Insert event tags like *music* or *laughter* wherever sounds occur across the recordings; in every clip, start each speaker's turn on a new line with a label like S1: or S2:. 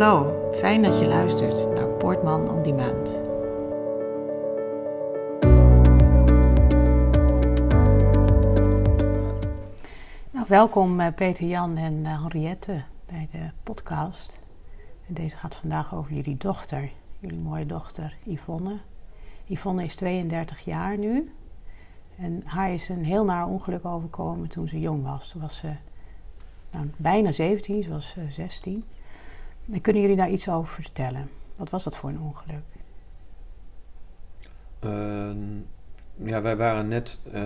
S1: Hallo, fijn dat je luistert naar Portman on Demand. Nou, welkom eh, Peter Jan en eh, Henriette bij de podcast. En deze gaat vandaag over jullie dochter, jullie mooie dochter Yvonne. Yvonne is 32 jaar nu. En haar is een heel naar ongeluk overkomen toen ze jong was. Toen was ze nou, bijna 17, ze was 16. En kunnen jullie daar iets over vertellen? Wat was dat voor een ongeluk?
S2: Uh, ja, wij waren net uh,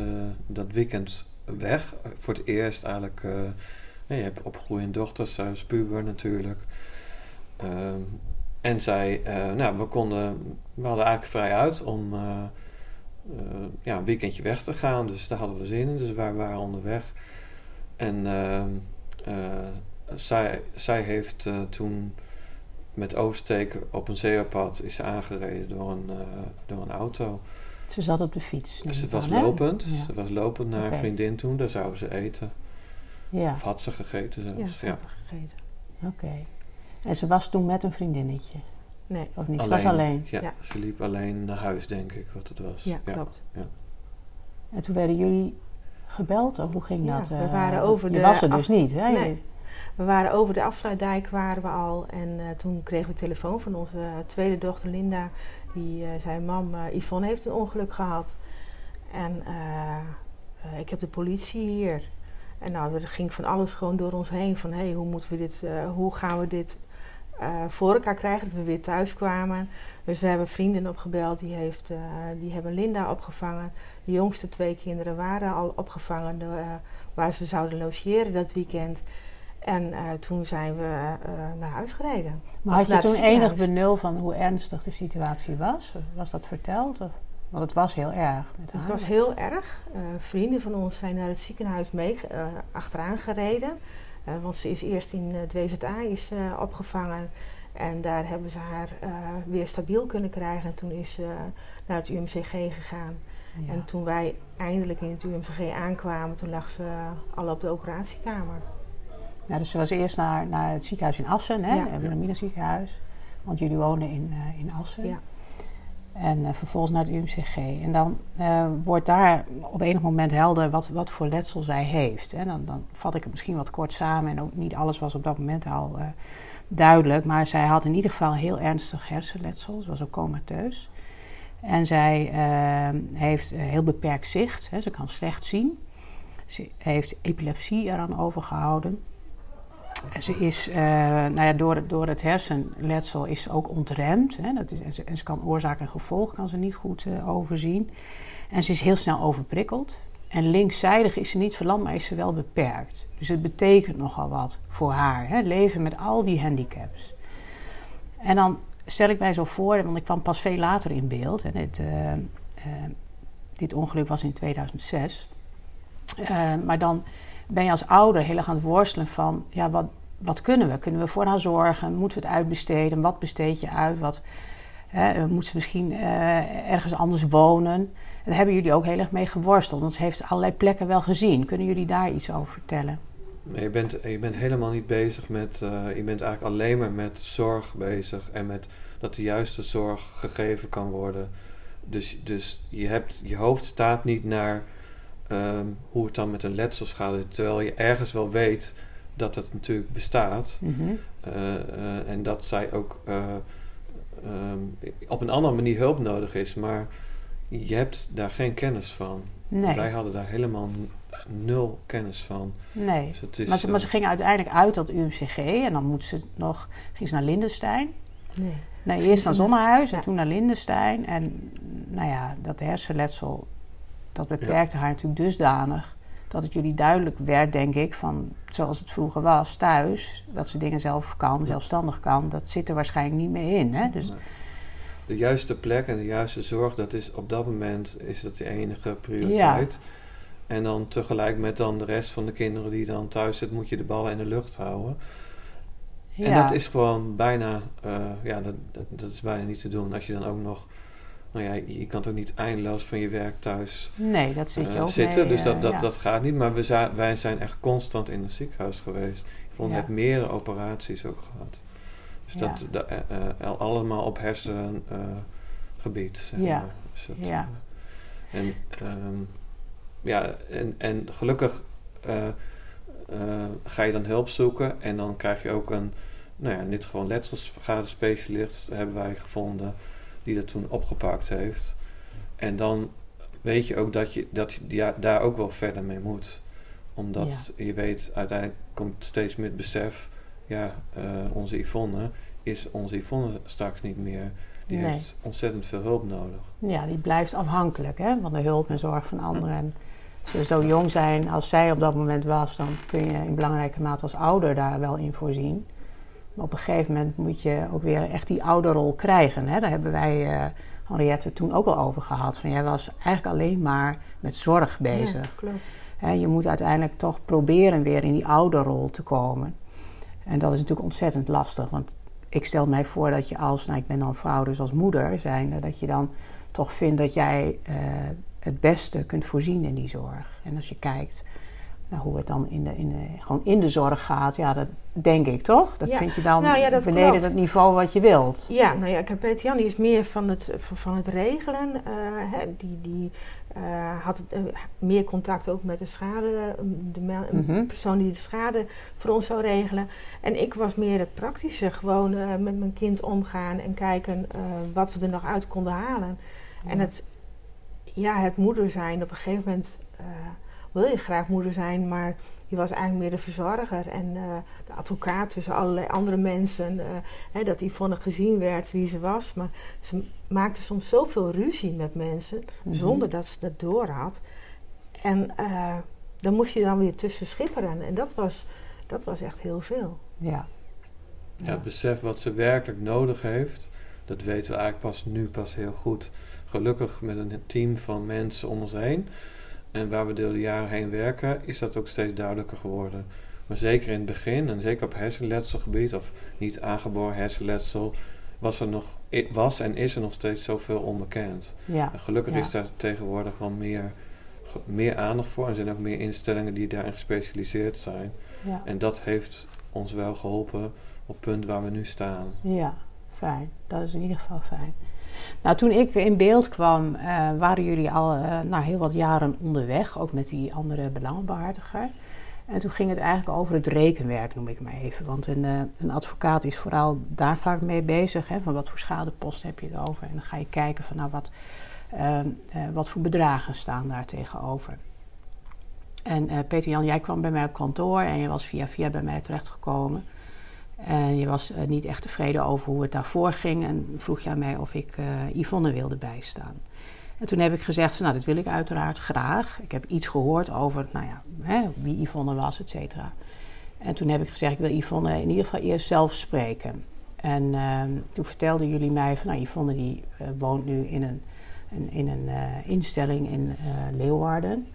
S2: dat weekend weg. Voor het eerst eigenlijk. Uh, je hebt opgroeiende dochters, zij is puber natuurlijk. Ehm, en zij, nou, we konden, we hadden eigenlijk vrij uit om ja, een weekendje weg te gaan. Dus daar hadden we zin in. Dus wij waren onderweg. En ehm, zij, zij heeft uh, toen met oversteken op een zeepad is aangereden door een, uh, door een auto.
S1: Ze zat op de fiets.
S2: Dus het was lopend. Ja. Ze was lopend naar okay. een vriendin toen. Daar zou ze eten.
S1: Ja.
S2: Of had ze gegeten zelfs.
S3: Ja, ze had gegeten.
S1: Oké. Okay. En ze was toen met een vriendinnetje?
S3: Nee.
S1: Of niet?
S2: Alleen,
S1: ze was alleen?
S2: Ja, ja, ze liep alleen naar huis denk ik wat het was.
S3: Ja, klopt.
S2: Ja.
S1: En toen werden jullie gebeld? Of hoe ging
S3: ja,
S1: dat?
S3: we waren over
S1: je
S3: de...
S1: was er dus niet, hè?
S3: Nee. We waren over de afsluitdijk waren we al en uh, toen kregen we telefoon van onze uh, tweede dochter Linda. Die uh, zei, mam, Yvonne heeft een ongeluk gehad. En ik heb de politie hier. En nou, er ging van alles gewoon door ons heen. Van, hé, hoe moeten we dit, hoe gaan we dit voor elkaar krijgen? Dat we weer thuis kwamen. Dus we hebben vrienden opgebeld, die, heeft, die hebben Linda opgevangen. De jongste twee kinderen waren al opgevangen waar ze zouden logeren dat weekend. En uh, toen zijn we uh, naar huis gereden.
S1: Maar had je toen enig benul van hoe ernstig de situatie was? Was dat verteld? Of? Want het was heel erg. Met
S3: het was heel erg. Uh, vrienden van ons zijn naar het ziekenhuis mee achteraan gereden. want ze is eerst in het WZA is, opgevangen. En daar hebben ze haar weer stabiel kunnen krijgen. En toen is ze naar het UMCG gegaan. Ja. En toen wij eindelijk in het UMCG aankwamen, toen lag ze al op de operatiekamer.
S1: Ja, dus ze was eerst naar, naar het ziekenhuis in Assen, hè?
S3: Ja.
S1: het Wilhelmina ziekenhuis. Want jullie wonen in, uh, in Assen.
S3: Ja.
S1: En uh, vervolgens naar het UMCG. En dan uh, wordt daar op enig moment helder wat, wat voor letsel zij heeft. Hè? Dan, dan vat ik het misschien wat kort samen. En ook niet alles was op dat moment al duidelijk. Maar zij had in ieder geval heel ernstig hersenletsel. Ze was ook comateus. En zij heeft heel beperkt zicht. Hè? Ze kan slecht zien. Ze heeft epilepsie eraan overgehouden. Ze is, uh, nou ja, door, door het hersenletsel is ze ook ontremd. Hè? Dat is, en, ze, kan oorzaak en gevolg kan ze niet goed uh, overzien. En ze is heel snel overprikkeld. En linkszijdig is ze niet verlamd, maar is ze wel beperkt. Dus het betekent nogal wat voor haar. Hè? Leven met al die handicaps. En dan stel ik mij zo voor, want ik kwam pas veel later in beeld. Dit, uh, dit ongeluk was in 2006. maar dan ben je als ouder heel erg aan het worstelen van, ja, wat, wat kunnen we? Kunnen we voor haar zorgen? Moeten we het uitbesteden? Wat besteed je uit? Wat, hè, moet ze misschien uh, ergens anders wonen? En daar hebben jullie ook heel erg mee geworsteld, want ze heeft allerlei plekken wel gezien. Kunnen jullie daar iets over vertellen?
S2: Je bent, je bent helemaal niet bezig met, uh, je bent eigenlijk alleen maar met zorg bezig en met dat de juiste zorg gegeven kan worden. Dus, dus je, hebt, je hoofd staat niet naar Um, hoe het dan met een letsels gaat. Terwijl je ergens wel weet dat het natuurlijk bestaat.
S1: Mm -hmm.
S2: uh, uh, en dat zij ook uh, um, op een andere manier hulp nodig is. Maar je hebt daar geen kennis van.
S1: Nee.
S2: Wij hadden daar helemaal nul kennis van.
S1: Nee,
S2: dus het is,
S1: maar, ze, maar ze gingen uiteindelijk uit dat UMCG. En dan moet ze nog, ging ze naar Lindenstein.
S3: Nee.
S1: Nee, eerst naar Zonnehuis en ja. toen naar Lindenstein. En nou ja, dat hersenletsel dat beperkte ja. haar natuurlijk dusdanig dat het jullie duidelijk werd, denk ik, van zoals het vroeger was thuis, dat ze dingen zelf kan, zelfstandig kan, dat zit er waarschijnlijk niet meer in. Hè? Dus,
S2: de juiste plek en de juiste zorg, dat is op dat moment is dat de enige prioriteit. Ja. En dan tegelijk met dan de rest van de kinderen die dan thuis zitten, moet je de ballen in de lucht houden. Ja. En dat is gewoon bijna, uh, ja, dat, dat, dat, is bijna niet te doen. Als je dan ook nog nou ja, je kan toch niet eindeloos van je werk thuis
S1: nee, dat zit je
S2: uh,
S1: ook
S2: zitten.
S1: Mee,
S2: dus dat, dat,
S1: ja.
S2: dat gaat niet. Maar we wij zijn echt constant in het ziekenhuis geweest. Yvonne
S1: Ja.
S2: heeft meerdere operaties ook gehad. Dus dat, dat allemaal op hersengebied. zeg
S1: Ja.
S2: Dus dat,
S1: Ja.
S2: eh, en, ehm, ja, en, en gelukkig eh, eh, ga je dan hulp zoeken en dan krijg je ook een, nou ja, niet gewoon letselsvergaderspecialist hebben wij gevonden die dat toen opgepakt heeft. En dan weet je ook dat je, dat je ja, daar ook wel verder mee moet. Omdat je weet, uiteindelijk komt steeds meer het besef, ja, eh, onze Yvonne is onze Yvonne straks niet meer. Die
S1: Nee.
S2: heeft ontzettend veel hulp nodig.
S1: Ja, die blijft afhankelijk hè, van de hulp en zorg van anderen. En als ze zo jong zijn als zij op dat moment was, dan kun je in belangrijke mate als ouder daar wel in voorzien. Maar op een gegeven moment moet je ook weer echt die ouderrol krijgen. Hè. Daar hebben wij, eh Henriette, toen ook al over gehad. Van, jij was eigenlijk alleen maar met zorg bezig.
S3: Ja, klopt.
S1: Hè, je moet uiteindelijk toch proberen weer in die ouderrol te komen. En dat is natuurlijk ontzettend lastig. Want ik stel mij voor dat je als, nou ik ben dan vrouw, dus als moeder zijnde, dat je dan toch vindt dat jij eh, het beste kunt voorzien in die zorg. En als je kijkt naar hoe het dan in de, in de, gewoon in de zorg gaat, ja, dat denk ik toch? Dat
S3: Ja.
S1: vind je dan
S3: Nou ja, dat
S1: beneden
S3: klopt.
S1: het niveau wat je wilt.
S3: Ja, nou ja, kijk, Peter Jan die is meer van het, van het regelen. eh, hè, die die eh, had eh, meer contact ook met de schade, de
S1: Mhm.
S3: persoon die de schade voor ons zou regelen. En ik was meer het praktische, gewoon met mijn kind omgaan en kijken wat we er nog uit konden halen. En het, ja, het moeder zijn, op een gegeven moment wil je graag moeder zijn, maar je was eigenlijk meer de verzorger en eh, de advocaat tussen allerlei andere mensen. eh, hè, dat Yvonne gezien werd wie ze was. Maar ze maakte soms zoveel ruzie met mensen,
S1: Mhm.
S3: zonder dat ze dat door had. En eh dan moest je dan weer tussen schipperen. En dat was, dat was echt heel veel.
S1: Ja.
S2: Ja, het besef wat ze werkelijk nodig heeft, dat weten we eigenlijk pas nu pas heel goed. Gelukkig met een team van mensen om ons heen. En waar we door de jaren heen werken, is dat ook steeds duidelijker geworden. Maar zeker in het begin, en zeker op hersenletselgebied, of niet aangeboren hersenletsel, was er nog, was en is er nog steeds zoveel onbekend.
S1: Ja.
S2: En gelukkig
S1: Ja.
S2: is daar tegenwoordig wel meer, meer aandacht voor. En er zijn ook meer instellingen die daarin gespecialiseerd zijn.
S1: Ja.
S2: En dat heeft ons wel geholpen op het punt waar we nu staan.
S1: Ja, fijn. Dat is in ieder geval fijn. Nou, toen ik in beeld kwam, eh, waren jullie al nou, heel wat jaren onderweg, ook met die andere belangenbehartiger. En toen ging het eigenlijk over het rekenwerk, noem ik maar even. Want een, eh, een advocaat is vooral daar vaak mee bezig. Hè, van wat voor schadepost heb je het over? En dan ga je kijken van nou, wat, eh, eh, wat voor bedragen staan daar tegenover. En Peter Jan, jij kwam bij mij op kantoor en je was via via bij mij terechtgekomen. En je was eh, niet echt tevreden over hoe het daarvoor ging. En vroeg je aan mij of ik eh, Yvonne wilde bijstaan. En toen heb ik gezegd, nou, dat wil ik uiteraard graag. Ik heb iets gehoord over nou ja, hè, wie Yvonne was, et cetera. En toen heb ik gezegd, ik wil Yvonne in ieder geval eerst zelf spreken. En ehm, toen vertelden jullie mij van, nou, Yvonne die eh, woont nu in een, in een instelling in Leeuwarden.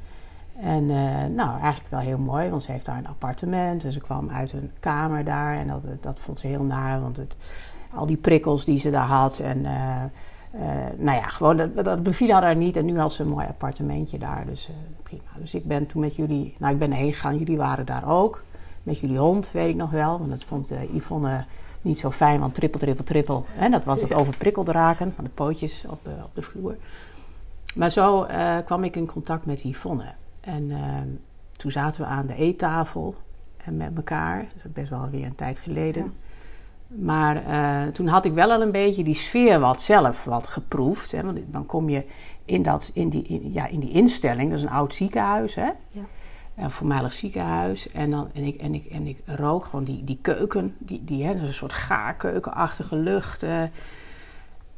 S1: En eh, nou, eigenlijk wel heel mooi, want ze heeft daar een appartement. En ze kwam uit een kamer daar en dat, dat vond ze heel naar, want het, al die prikkels die ze daar had. En eh, eh, nou ja, gewoon dat, dat beviel haar daar niet. En nu had ze een mooi appartementje daar, dus prima. Dus ik ben toen met jullie, nou ik ben heen gegaan, jullie waren daar ook. Met jullie hond, weet ik nog wel, want dat vond Yvonne niet zo fijn, want trippel, trippel, trippel. En dat was het overprikkeld raken van de pootjes op, de op de vloer. Maar zo kwam ik in contact met Yvonne. En ehm, toen zaten we aan de eettafel en met elkaar. Dat is best wel weer een tijd geleden.
S3: Ja.
S1: Maar eh, toen had ik wel al een beetje die sfeer wat zelf wat geproefd. Hè? Want dan kom je in, dat, in, die, in, ja, in die instelling. Dat is een oud ziekenhuis, hè?
S3: Ja.
S1: Een voormalig ziekenhuis. En, dan, en, ik, en, ik, en ik rook gewoon die, die keuken. Die, die, hè, dat is een soort gaarkeukenachtige lucht. eh.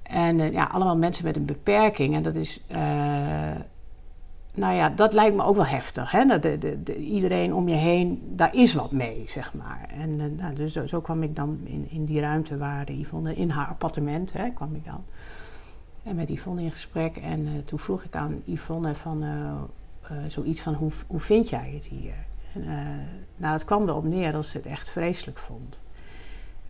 S1: en eh, ja, allemaal mensen met een beperking. En dat is... eh, nou ja, dat lijkt me ook wel heftig. Hè? Dat de, de, de- iedereen om je heen, daar is wat mee, zeg maar. En eh, nou, dus zo, kwam ik dan in, in die ruimte waar Yvonne, in haar appartement, hè, kwam ik dan. En met Yvonne in gesprek. En eh, toen vroeg ik aan Yvonne van, eh, eh, zoiets van, hoe, hoe vind jij het hier? En, eh, nou, het kwam erop neer dat ze het echt vreselijk vond.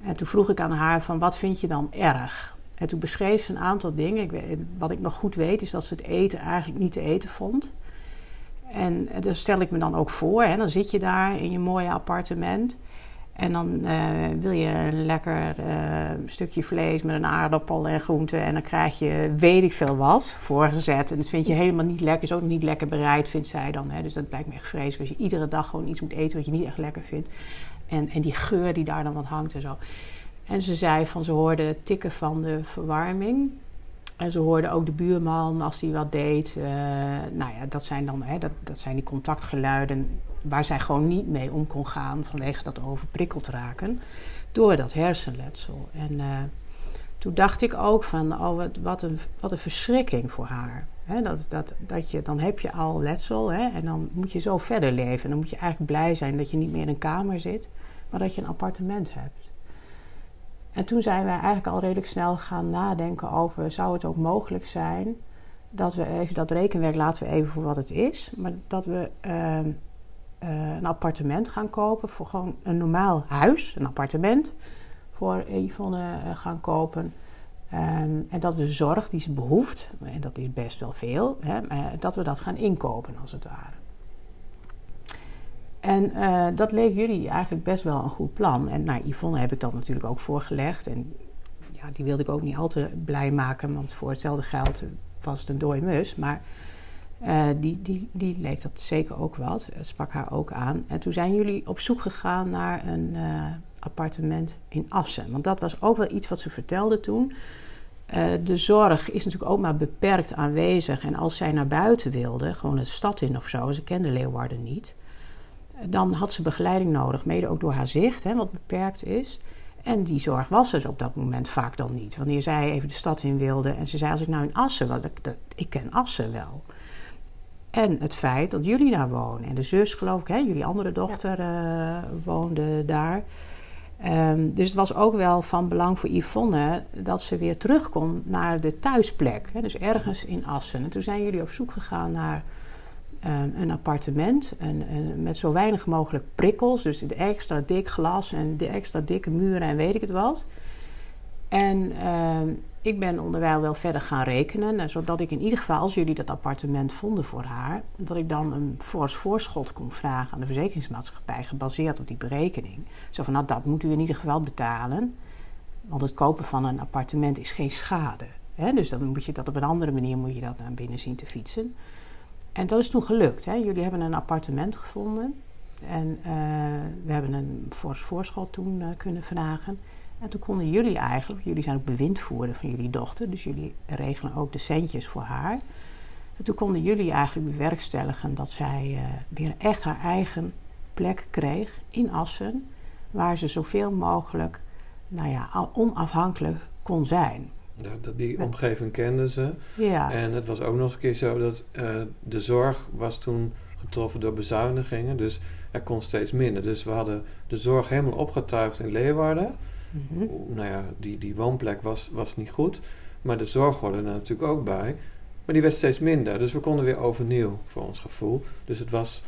S1: En toen vroeg ik aan haar van, wat vind je dan erg? En toen beschreef ze een aantal dingen. Ik weet, wat ik nog goed weet is dat ze het eten eigenlijk niet te eten vond. En eh, dat stel ik me dan ook voor. Hè? Dan zit je daar in je mooie appartement. En dan eh, wil je een lekker stukje vlees met een aardappel en groente. En dan krijg je weet ik veel wat voorgezet. En dat vind je helemaal niet lekker. Is ook niet lekker bereid, vindt zij dan. Hè. Dus dat lijkt me echt vreselijk. Als je iedere dag gewoon iets moet eten wat je niet echt lekker vindt. En, en die geur die daar dan wat hangt en zo. En ze zei van ze hoorde tikken van de verwarming. En ze hoorde ook de buurman als die wat deed. Uh, nou ja, dat zijn dan hè, dat, dat zijn die contactgeluiden waar zij gewoon niet mee om kon gaan vanwege dat overprikkeld raken door dat hersenletsel. En uh, toen dacht ik ook van, oh wat, een, wat een verschrikking voor haar. dat, dat, dat je, dan heb je al letsel en dan moet je zo verder leven. En dan moet je eigenlijk blij zijn dat je niet meer in een kamer zit, maar dat je een appartement hebt. En toen zijn wij eigenlijk al redelijk snel gaan nadenken over: zou het ook mogelijk zijn dat we even dat rekenwerk laten we even voor wat het is, maar dat we uh, uh, een appartement gaan kopen voor gewoon een normaal huis, een appartement voor Yvonne uh, gaan kopen. Um, en dat we zorg die ze behoeft, en dat is best wel veel, hè, dat we dat gaan inkopen als het ware. En uh, dat leek jullie eigenlijk best wel een goed plan. En nou, Yvonne heb ik dat natuurlijk ook voorgelegd. En ja, die wilde ik ook niet al te blij maken, want voor hetzelfde geld was het een dooi mus. Maar uh, die, die, die leek dat zeker ook wat. Het sprak haar ook aan. En toen zijn jullie op zoek gegaan naar een appartement in Assen. Want dat was ook wel iets wat ze vertelde toen. De zorg is natuurlijk ook maar beperkt aanwezig. En als zij naar buiten wilde, gewoon een stad in of zo, ze kende Leeuwarden niet dan had ze begeleiding nodig, mede ook door haar zicht, hè, wat beperkt is. En die zorg was er op dat moment vaak dan niet. Wanneer zij even de stad in wilde en ze zei: Als ik nou in Assen was, ik, dat, ik ken Assen wel. En het feit dat jullie daar wonen. En de zus, geloof ik, hè, jullie andere dochter uh, woonde daar. Um, dus het was ook wel van belang voor Yvonne dat ze weer terug kon naar de thuisplek. Hè, dus ergens in Assen. En toen zijn jullie op zoek gegaan naar um, een appartement en, met zo weinig mogelijk prikkels. Dus de extra dik glas en de extra dikke muren en weet ik het wat. En uh, ik ben onderwijl wel verder gaan rekenen, eh, zodat ik in ieder geval, als jullie dat appartement vonden voor haar, dat ik dan een fors voorschot kon vragen aan de verzekeringsmaatschappij, gebaseerd op die berekening. Zo van, nou dat moet u in ieder geval betalen, want het kopen van een appartement is geen schade. Dus dan moet je dat op een andere manier moet je dat naar binnen zien te fietsen. En dat is toen gelukt. Hè. Jullie hebben een appartement gevonden. En uh, we hebben een fors voorschot toen uh, kunnen vragen. En toen konden jullie eigenlijk, jullie zijn ook bewindvoerder van jullie dochter, dus jullie regelen ook de centjes voor haar. En toen konden jullie eigenlijk bewerkstelligen dat zij uh, weer echt haar eigen plek kreeg in Assen, waar ze zoveel mogelijk nou ja, onafhankelijk kon zijn.
S2: Die omgeving kenden ze.
S1: Ja.
S2: En het was ook nog eens een keer zo dat uh, de zorg was toen getroffen door bezuinigingen. Dus er kon steeds minder. Dus we hadden de zorg helemaal opgetuigd in Leeuwarden. Mm -hmm. Nou ja, die, die woonplek was, was niet goed. Maar de zorg hoorde er natuurlijk ook bij. Maar die werd steeds minder. Dus we konden weer overnieuw voor ons gevoel. Dus het was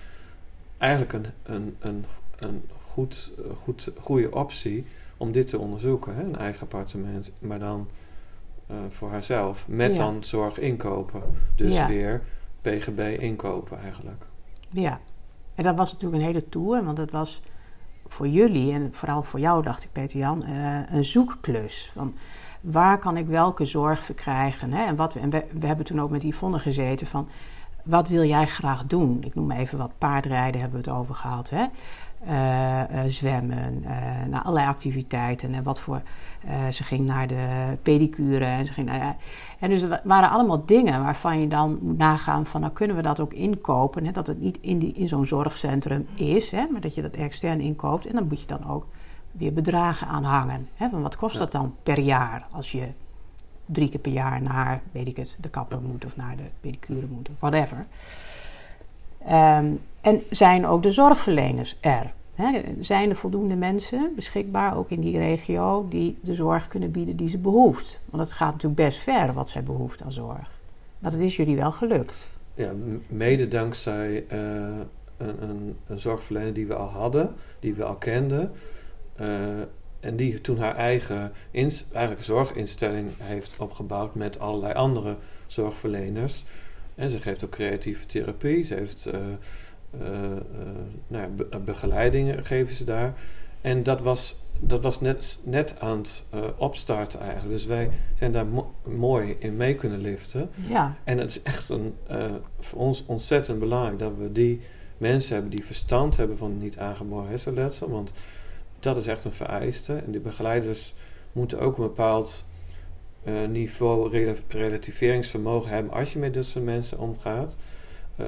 S2: eigenlijk een, een, een, een goed, goed, goede optie om dit te onderzoeken. Hè? Een eigen appartement. Maar dan uh, voor haarzelf. Met ja. dan zorg inkopen. Dus ja. weer PGB inkopen eigenlijk.
S1: Ja, en dat was natuurlijk een hele tour, want het was voor jullie en vooral voor jou, dacht ik, Peter Jan, uh, een zoekklus. Van waar kan ik welke zorg verkrijgen? Hè? En, wat, en we, we hebben toen ook met Yvonne gezeten van wat wil jij graag doen? Ik noem even wat paardrijden hebben we het over gehad. Hè? Uh, uh, zwemmen, uh, naar allerlei activiteiten. En wat voor. ze ging naar de pedicure en ze ging naar. en dus het waren allemaal dingen waarvan je dan moet nagaan van, nou kunnen we dat ook inkopen? Hè? Dat het niet in, die, in zo'n zorgcentrum is, hè? maar dat je dat extern inkoopt. En dan moet je dan ook weer bedragen aan hangen. Hè? Wat kost ja. dat dan per jaar als je drie keer per jaar naar, weet ik het, de kapper moet of naar de pedicure moet of whatever. Um, en zijn ook de zorgverleners er? Zijn er voldoende mensen beschikbaar, ook in die regio, die de zorg kunnen bieden die ze behoeft? Want het gaat natuurlijk best ver wat zij behoeft aan zorg. Maar dat is jullie wel gelukt.
S2: Ja, mede dankzij uh, een, een, een, zorgverlener die we al hadden, die we al kenden. Uh, en die toen haar eigen eigenlijk zorginstelling heeft opgebouwd met allerlei andere zorgverleners. En ze geeft ook creatieve therapie. Ze heeft uh, nou ja, be begeleidingen geven ze daar. En dat was, dat was net, net aan het uh, opstarten eigenlijk. Dus wij zijn daar mo mooi in mee kunnen liften.
S1: Ja.
S2: En het is echt een, uh, voor ons ontzettend belangrijk dat we die mensen hebben die verstand hebben van niet aangeboren hersenletsel. Want dat is echt een vereiste. En die begeleiders moeten ook een bepaald uh, niveau rel relativeringsvermogen hebben als je met dit soort mensen omgaat. Uh,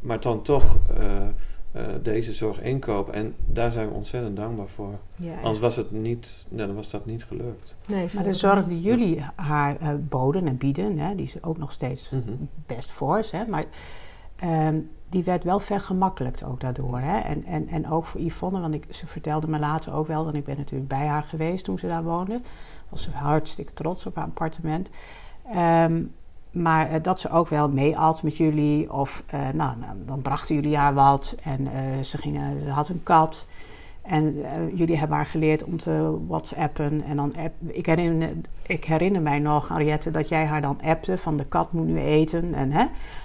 S2: maar dan toch uh, deze zorg inkopen. En daar zijn we ontzettend dankbaar voor.
S3: Ja,
S2: Anders was het niet, nee, dan was dat niet gelukt.
S3: Nee,
S1: Maar de zorg die jullie haar uh, boden en bieden, hè, die is ook nog steeds
S2: Mhm.
S1: best fors, hè, maar ehm, die werd wel vergemakkelijkt ook daardoor. Hè. En, en, en ook voor Yvonne, want ik, ze vertelde me later ook wel, want ik ben natuurlijk bij haar geweest toen ze daar woonde. Was ze hartstikke trots op haar appartement. Ehm, maar uh, dat ze ook wel meeat met jullie. Of uh, nou, nou, dan brachten jullie haar wat. En uh, ze, gingen, ze had een kat. En jullie hebben haar geleerd om te whatsappen. En dan app, ik, herinner, ik herinner mij nog, Ariette, dat jij haar dan appte van de kat moet nu eten. En hè,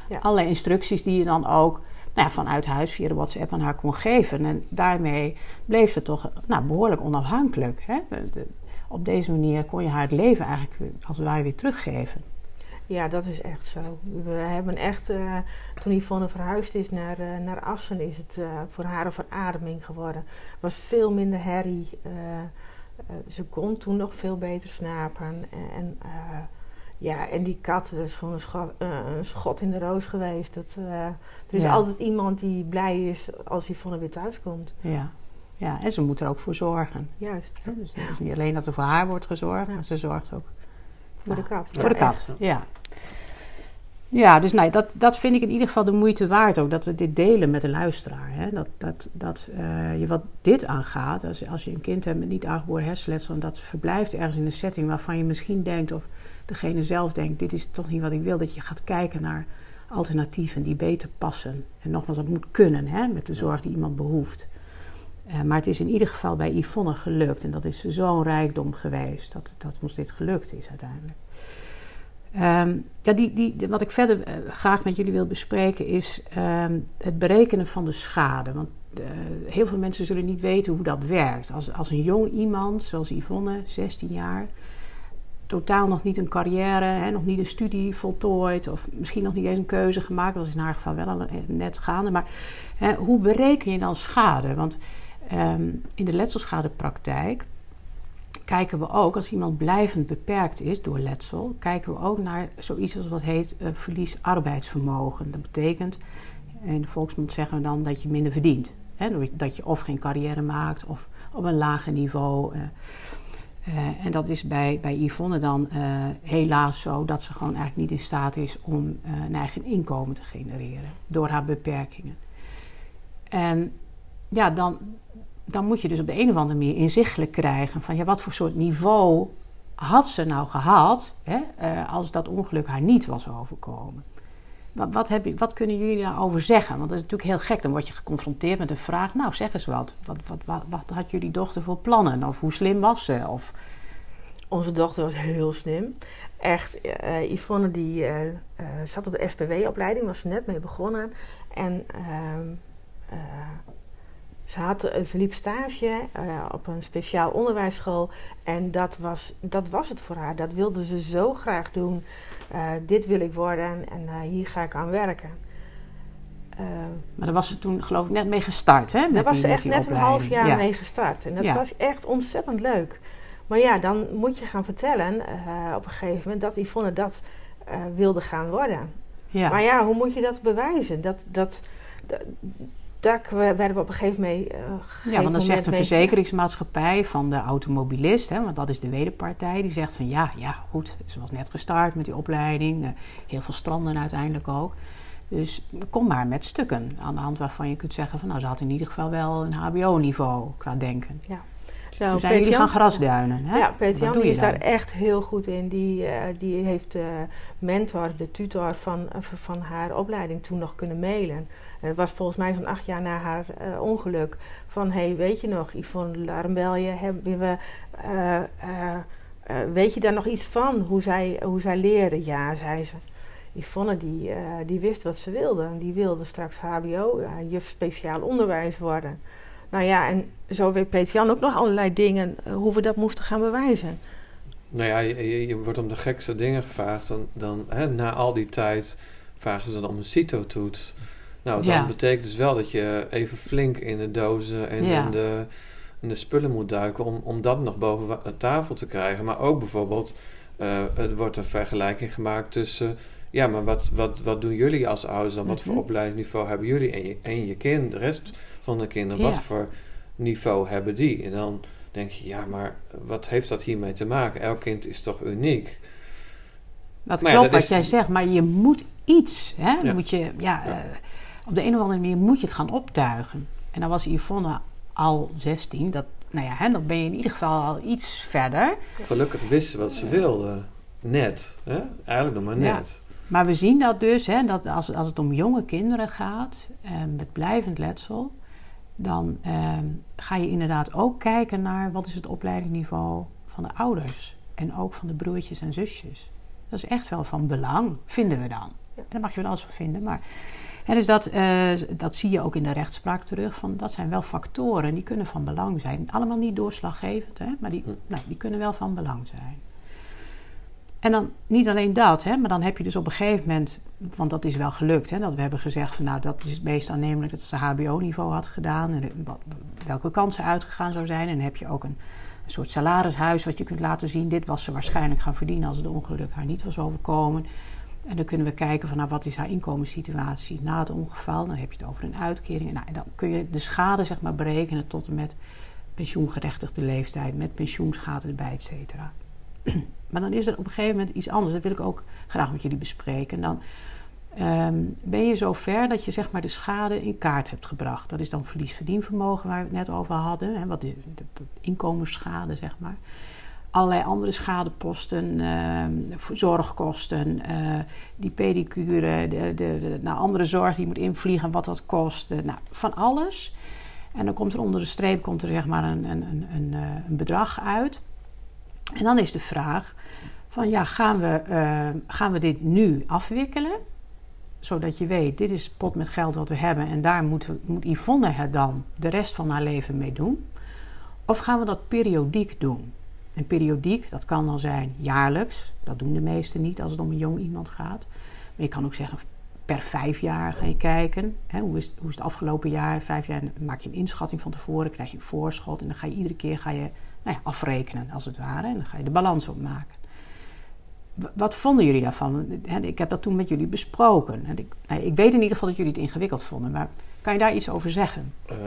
S1: ja. instructies die je dan ook nou ja, vanuit huis via de WhatsApp aan haar kon geven. En daarmee bleef ze toch nou, behoorlijk onafhankelijk. Hè? Op deze manier kon je haar het leven eigenlijk als het ware weer teruggeven.
S3: Ja, dat is echt zo. We hebben echt, uh, toen Yvonne verhuisd is naar, uh, naar Assen, is het uh, voor haar een verademing geworden. Het was veel minder herrie. ze kon toen nog veel beter slapen. En, ja, en die kat is gewoon een schot, een schot in de roos geweest. Dat, er is ja. altijd iemand die blij is als Yvonne weer thuis komt.
S1: Ja. Ja, en ze moet er ook voor zorgen.
S3: Juist.
S1: Ja, dus het is niet alleen dat er voor haar wordt gezorgd, ja. maar ze zorgt ook
S3: voor de kat.
S1: Voor de kat, ja. Ja, dus nee, dat, dat vind ik in ieder geval de moeite waard ook. Dat we dit delen met de luisteraar. Hè? Dat, dat, dat uh, je wat dit aangaat, als, als je een kind hebt met niet aangeboren hersenletsel... en dat verblijft ergens in een setting waarvan je misschien denkt... of degene zelf denkt, dit is toch niet wat ik wil... dat je gaat kijken naar alternatieven die beter passen. En nogmaals, dat moet kunnen hè? met de zorg die iemand behoeft. Uh, maar het is in ieder geval bij Yvonne gelukt. En dat is zo'n rijkdom geweest dat, dat ons dit gelukt is uiteindelijk. Um, ja, die, die, wat ik verder uh, graag met jullie wil bespreken is um, het berekenen van de schade. Want uh, heel veel mensen zullen niet weten hoe dat werkt. Als, als een jong iemand, zoals Yvonne, 16 jaar, totaal nog niet een carrière, hè, nog niet een studie voltooid, of misschien nog niet eens een keuze gemaakt, dat is in haar geval wel al net gaande. Maar hè, hoe bereken je dan schade? Want um, in de letselschadepraktijk kijken we ook, als iemand blijvend beperkt is door letsel, kijken we ook naar zoiets als wat heet uh, verlies arbeidsvermogen. Dat betekent, in de volksmond zeggen we dan dat je minder verdient. Hè? Dat je of geen carrière maakt of op een lager niveau. Uh, uh, en dat is bij, bij Yvonne dan helaas zo dat ze gewoon eigenlijk niet in staat is om een eigen inkomen te genereren door haar beperkingen. En ja, dan, dan moet je dus op de een of andere manier inzichtelijk krijgen van ja, wat voor soort niveau had ze nou gehad hè, uh, als dat ongeluk haar niet was overkomen. Wat, wat, heb wat kunnen jullie daarover zeggen? Want dat is natuurlijk heel gek. Dan word je geconfronteerd met de vraag: Nou, zeg eens wat. Wat, wat, wat, had jullie dochter voor plannen? Of hoe slim was ze?
S3: Onze dochter was heel slim. Echt, uh, Yvonne die uh, zat op de SPW-opleiding, was net mee begonnen. En ehm, ze, had, ze liep stage uh, op een speciaal onderwijsschool en dat was, dat was het voor haar. Dat wilde ze zo graag doen. Uh, dit wil ik worden en uh, hier ga ik aan werken.
S1: maar daar was ze toen geloof ik net mee gestart, hè?
S3: Daar was
S1: die,
S3: ze echt net
S1: opleiding.
S3: een half jaar
S1: ja.
S3: mee gestart. En dat
S1: Ja.
S3: was echt ontzettend leuk. Maar ja, dan moet je gaan vertellen op een gegeven moment dat Yvonne dat wilde gaan worden.
S1: Ja.
S3: Maar ja, hoe moet je dat bewijzen? Dat, dat, dat, daar werden we op een gegeven moment. Uh,
S1: Ja, want dan zegt een verzekeringsmaatschappij van de automobilist, hè, want dat is de wederpartij, die zegt van ja, ja, goed, ze was net gestart met die opleiding, uh, heel veel stranden uiteindelijk ook. Dus kom maar met stukken aan de hand waarvan je kunt zeggen van nou, ze had in ieder geval wel een HBO-niveau qua denken.
S3: Ja.
S1: Nou, Toen zijn jullie gaan grasduinen. Hè?
S3: Ja, Peter Jan die is daar echt heel goed in. Die, uh, die heeft de mentor, de tutor van, van haar opleiding toen nog kunnen mailen. En het was volgens mij zo'n acht jaar na haar uh, ongeluk. Van, hey, weet je nog, Yvonne Larembelje, hebben we... Uh, weet je daar nog iets van, hoe zij, hoe zij leerde? Ja, zei ze. Yvonne die, die wist wat ze wilde. Die wilde straks hbo, juf speciaal onderwijs worden. Nou ja, en zo weet Peter Jan ook nog allerlei dingen eh, hoe we dat moesten gaan bewijzen.
S2: Nou ja, je, je wordt om de gekste dingen gevraagd. Dan, dan hè, na al die tijd vragen ze dan om een CITO-toets. Nou, dat betekent dus wel dat je even flink in de dozen en in, de, in de spullen moet duiken om, om dat nog boven tafel te krijgen. Maar ook bijvoorbeeld, uh, er wordt een vergelijking gemaakt tussen, ja, maar wat, wat, wat doen jullie als ouders dan? Wat voor mhm. opleidingsniveau hebben jullie en je, en je kind, de rest van de kinderen, wat voor niveau hebben die? En dan denk je, ja, maar wat heeft dat hiermee te maken? Elk kind is toch uniek?
S1: Dat klopt wat jij zegt, maar je moet iets, hè? Moet je, ja, eh, op de een of andere manier moet je het gaan optuigen. En dan was Yvonne al 16, dat, nou ja, hè, dan ben je in ieder geval al iets verder.
S2: Gelukkig wist ze wat ze wilde, net, hè? eigenlijk nog maar net.
S1: Maar we zien dat dus, hè, dat als, als het om jonge kinderen gaat, eh, met blijvend letsel, dan eh, ga je inderdaad ook kijken naar wat is het opleidingsniveau van de ouders. En ook van de broertjes en zusjes. Dat is echt wel van belang, vinden we dan. Daar mag je wel alles van vinden. Maar, en dus dat, uh, dat zie je ook in de rechtspraak terug. Van, dat zijn wel factoren die kunnen van belang zijn. Allemaal niet doorslaggevend, hè, maar die, hm. nou, die kunnen wel van belang zijn. En dan niet alleen dat, hè, maar dan heb je dus op een gegeven moment, want dat is wel gelukt, hè, dat we hebben gezegd van nou dat is het meest aannemelijk dat ze HBO-niveau had gedaan en welke kansen uitgegaan zou zijn. En dan heb je ook een, een, soort salarishuis wat je kunt laten zien. Dit was ze waarschijnlijk gaan verdienen als het ongeluk haar niet was overkomen. En dan kunnen we kijken van nou, wat is haar inkomenssituatie na het ongeval. Dan heb je het over een uitkering. Nou, en dan kun je de schade zeg maar berekenen tot en met pensioengerechtigde leeftijd, met pensioenschade erbij, et cetera. Maar dan is er op een gegeven moment iets anders. Dat wil ik ook graag met jullie bespreken. Dan ehm, ben je zo ver dat je zeg maar de schade in kaart hebt gebracht. Dat is dan verlies-verdienvermogen waar we het net over hadden. Hè, wat is de, inkomensschade, zeg maar. Allerlei andere schadeposten, ehm, zorgkosten, uh, die pedicure, de, de, nou, andere zorg die moet invliegen, wat dat kost. nou, van alles. En dan komt er onder de streep komt er zeg maar een, een, een, een, eh, een bedrag uit. En dan is de vraag van ja, gaan we, eh, gaan we dit nu afwikkelen? Zodat je weet, dit is pot met geld wat we hebben en daar moet, moet Yvonne het dan de rest van haar leven mee doen. Of gaan we dat periodiek doen? En periodiek, dat kan dan zijn jaarlijks. Dat doen de meesten niet als het om een jong iemand gaat. Maar je kan ook zeggen, per vijf jaar ga je kijken. Hè, hoe, is, hoe is het afgelopen jaar? Vijf jaar maak je een inschatting van tevoren, krijg je een voorschot. En dan ga je iedere keer ga je nou ja, afrekenen, als het ware. En dan ga je de balans opmaken. Wat vonden jullie daarvan? Ik heb dat toen met jullie besproken. Ik, nou, ik weet in ieder geval dat jullie het ingewikkeld vonden, maar kan je daar iets over zeggen?
S2: Ehm,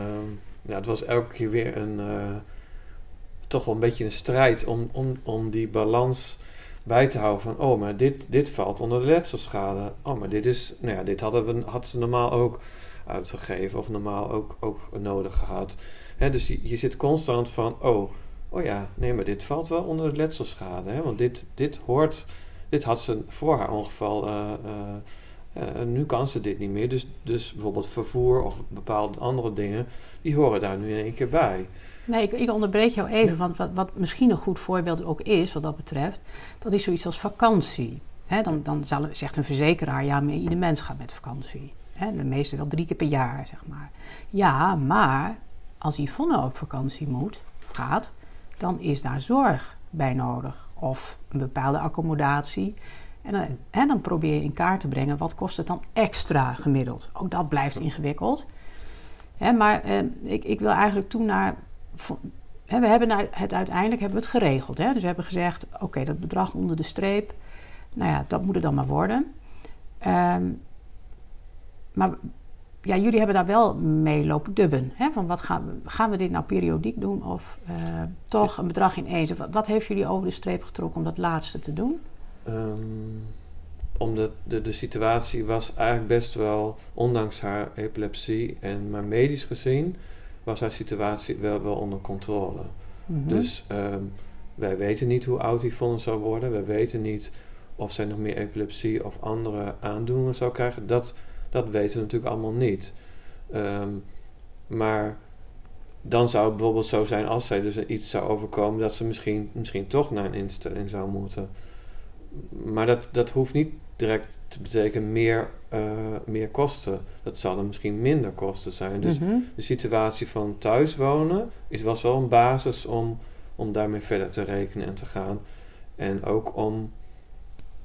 S2: ja, het was elke keer weer een, uh, toch wel een beetje een strijd om, om, om die balans bij te houden van, oh, maar dit, dit valt onder de letselschade. Oh, maar dit is, nou ja, dit hadden we, had ze normaal ook uitgegeven of normaal ook, ook nodig gehad. Hè, dus je, je zit constant van, oh, oh ja, nee, maar dit valt wel onder de letselschade. Hè? Want dit, dit hoort, dit had ze voor haar ongeval, uh, uh, nu kan ze dit niet meer. Dus, dus bijvoorbeeld vervoer of bepaalde andere dingen, die horen daar nu in één keer bij.
S1: Nee, ik, ik onderbreek jou even, want wat, wat misschien een goed voorbeeld ook is, wat dat betreft, dat is zoiets als vakantie. dan, dan zal, zegt een verzekeraar, ja, maar ieder mens gaat met vakantie. De meeste wel drie keer per jaar, zeg maar. Ja, maar als Yvonne op vakantie moet, gaat, dan is daar zorg bij nodig. Of een bepaalde accommodatie. En dan, en dan probeer je in kaart te brengen wat kost het dan extra gemiddeld. Ook dat blijft ingewikkeld. Hè, maar eh, ik, ik wil eigenlijk toen naar. Hè, we hebben nou het uiteindelijk hebben we het geregeld. Hè? Dus we hebben gezegd: oké, dat bedrag onder de streep. Nou ja, dat moet het dan maar worden. Ehm, maar ja, jullie hebben daar wel mee lopen dubben. Hè? Van wat gaan, we, gaan we dit nou periodiek doen of uh, toch een bedrag ineens? Wat, wat heeft jullie over de streep getrokken om dat laatste te doen?
S2: Um, omdat de, de situatie was eigenlijk best wel, ondanks haar epilepsie en maar medisch gezien, was haar situatie wel, wel onder controle. Mm -hmm. Dus um, wij weten niet hoe oud Yvonne zou worden. Wij weten niet of zij nog meer epilepsie of andere aandoeningen zou krijgen. Dat dat weten we natuurlijk allemaal niet. Um, maar dan zou het bijvoorbeeld zo zijn als zij dus iets zou overkomen, dat ze misschien, misschien toch naar een instelling zou moeten. Maar dat, dat hoeft niet direct te betekenen meer, eh, meer kosten. Dat zal dan misschien minder kosten zijn. Dus
S1: Mhm.
S2: de situatie van thuis wonen is, was wel een basis om, om daarmee verder te rekenen en te gaan. En ook om,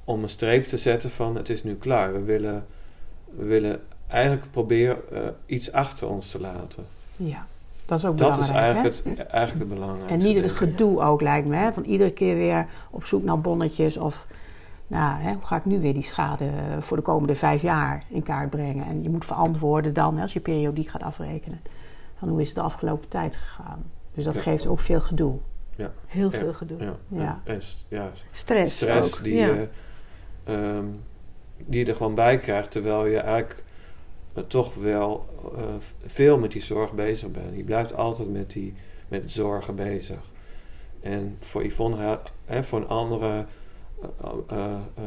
S2: om een streep te zetten van het is nu klaar. We willen, we willen eigenlijk proberen eh, iets achter ons te laten.
S1: Ja, dat is ook
S2: Dat is
S1: belangrijk. hè?
S2: eigenlijk het, eigenlijk het belangrijkste.
S1: En niet het gedoe ook, lijkt me. Hè? Van iedere keer weer op zoek naar bonnetjes. Of, nou, hè, hoe ga ik nu weer die schade voor de komende vijf jaar in kaart brengen? En je moet verantwoorden dan, hè, als je periodiek gaat afrekenen. Van hoe is het de afgelopen tijd gegaan? Dus dat
S2: Ja.
S1: geeft ook veel gedoe.
S3: Heel
S2: Ja.
S3: veel gedoe.
S2: Ja,
S1: Ja.
S2: En, ja,
S3: Stress,
S2: stress
S3: ook.
S2: die,
S3: ja.
S2: je, ehm, die je er gewoon bij krijgt, terwijl je eigenlijk toch wel eh, veel met die zorg bezig bent. Je blijft altijd met die met zorgen bezig. En voor Yvonne, hè, voor een andere eh, eh,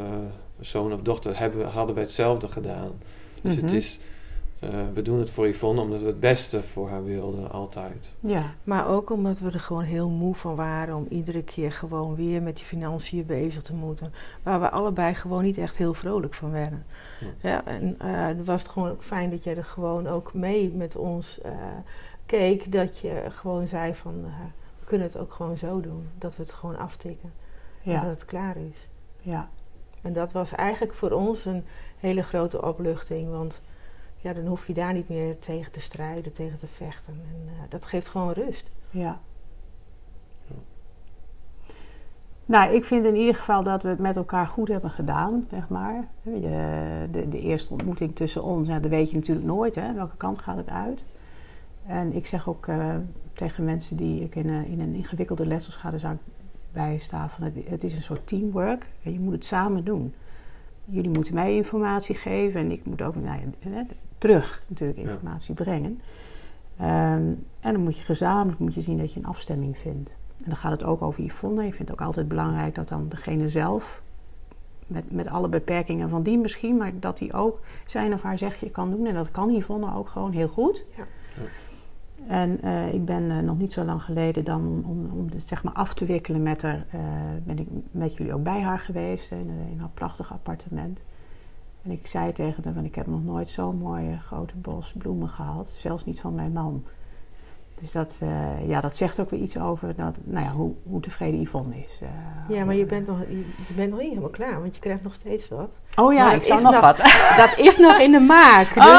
S2: zoon of dochter hebben, hadden wij hetzelfde gedaan. Dus het
S1: Mhm.
S2: is, eh, we doen het voor Yvonne omdat we het beste voor haar wilden, altijd.
S1: Ja,
S3: Maar ook omdat we er gewoon heel moe van waren om iedere keer gewoon weer met die financiën bezig te moeten. Waar we allebei gewoon niet echt heel vrolijk van werden.
S2: Ja.
S3: Ja, en eh dan was het gewoon ook fijn dat jij er gewoon ook mee met ons eh, keek. Dat je gewoon zei van eh, we kunnen het ook gewoon zo doen. Dat we het gewoon aftikken. En dat
S1: ja,
S3: het klaar is.
S1: ja.
S3: En dat was eigenlijk voor ons een hele grote opluchting. Want ja, dan hoef je daar niet meer tegen te strijden, tegen te vechten. En eh, dat geeft gewoon rust.
S1: Ja. Nou, ik vind in ieder geval dat we het met elkaar goed hebben gedaan, zeg maar. De, de, de eerste ontmoeting tussen ons, ja, dat weet je natuurlijk nooit, hè. Welke kant gaat het uit? En ik zeg ook eh, tegen mensen die ik in, een- in een ingewikkelde letselschadezaak bijsta, van het, het is een soort teamwork. En je moet het samen doen. Jullie moeten mij informatie geven en ik moet ook nou terug natuurlijk
S2: Ja.
S1: informatie brengen. Ehm, en dan moet je gezamenlijk moet je zien dat je een afstemming vindt. En dan gaat het ook over Yvonne. Ik vind het ook altijd belangrijk dat dan degene zelf, met, met alle beperkingen van die misschien, maar dat hij ook zijn of haar zegje kan doen. En dat kan Yvonne ook gewoon heel goed.
S3: Ja.
S2: Ja.
S1: En eh, ik ben eh, nog niet zo lang geleden dan om, om, om het zeg maar af te wikkelen met haar, eh, ben ik met jullie ook bij haar geweest in, in haar prachtig appartement. En ik zei tegen haar, van ik heb nog nooit zo'n mooie grote bos bloemen gehad, zelfs niet van mijn man. Dus dat, eh, ja, dat zegt ook weer iets over dat, nou ja, hoe, hoe tevreden Yvonne is. eh,
S3: Ja, maar je bent, nog, je, je bent nog niet helemaal klaar, want je krijgt nog steeds wat.
S1: Oh ja,
S3: maar
S1: ik zou nog
S3: nog-
S1: wat. *laughs*
S3: Dat is nog in de maak. Dus
S1: Oh,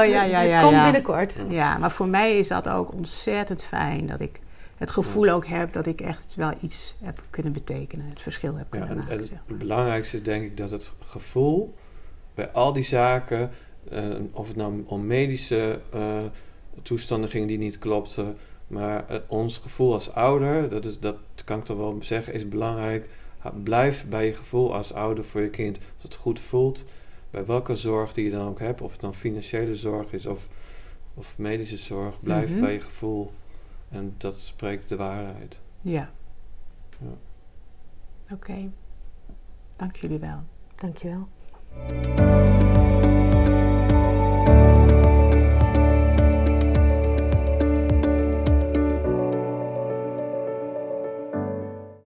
S3: eh,
S1: ja, ja,
S3: het
S1: ja,
S3: komt
S1: ja.
S3: binnenkort.
S1: Ja, maar voor mij is dat ook ontzettend fijn dat ik het gevoel ook heb dat ik echt wel iets heb kunnen betekenen, het verschil heb
S2: Ja,
S1: kunnen
S2: en,
S1: maken.
S2: en
S1: zeg maar.
S2: het belangrijkste is denk ik dat het gevoel bij al die zaken, eh, of het nou om medische eh, toestanden ging die niet klopten, maar eh, ons gevoel als ouder, dat, is, dat kan ik toch wel zeggen, is belangrijk. Blijf bij je gevoel als ouder voor je kind. Als het goed voelt, bij welke zorg die je dan ook hebt, of het dan financiële zorg is of, of medische zorg, blijf
S1: Mhm.
S2: bij je gevoel. En dat spreekt de waarheid.
S1: Ja.
S2: Ja.
S1: Oké. Dank jullie wel.
S3: Música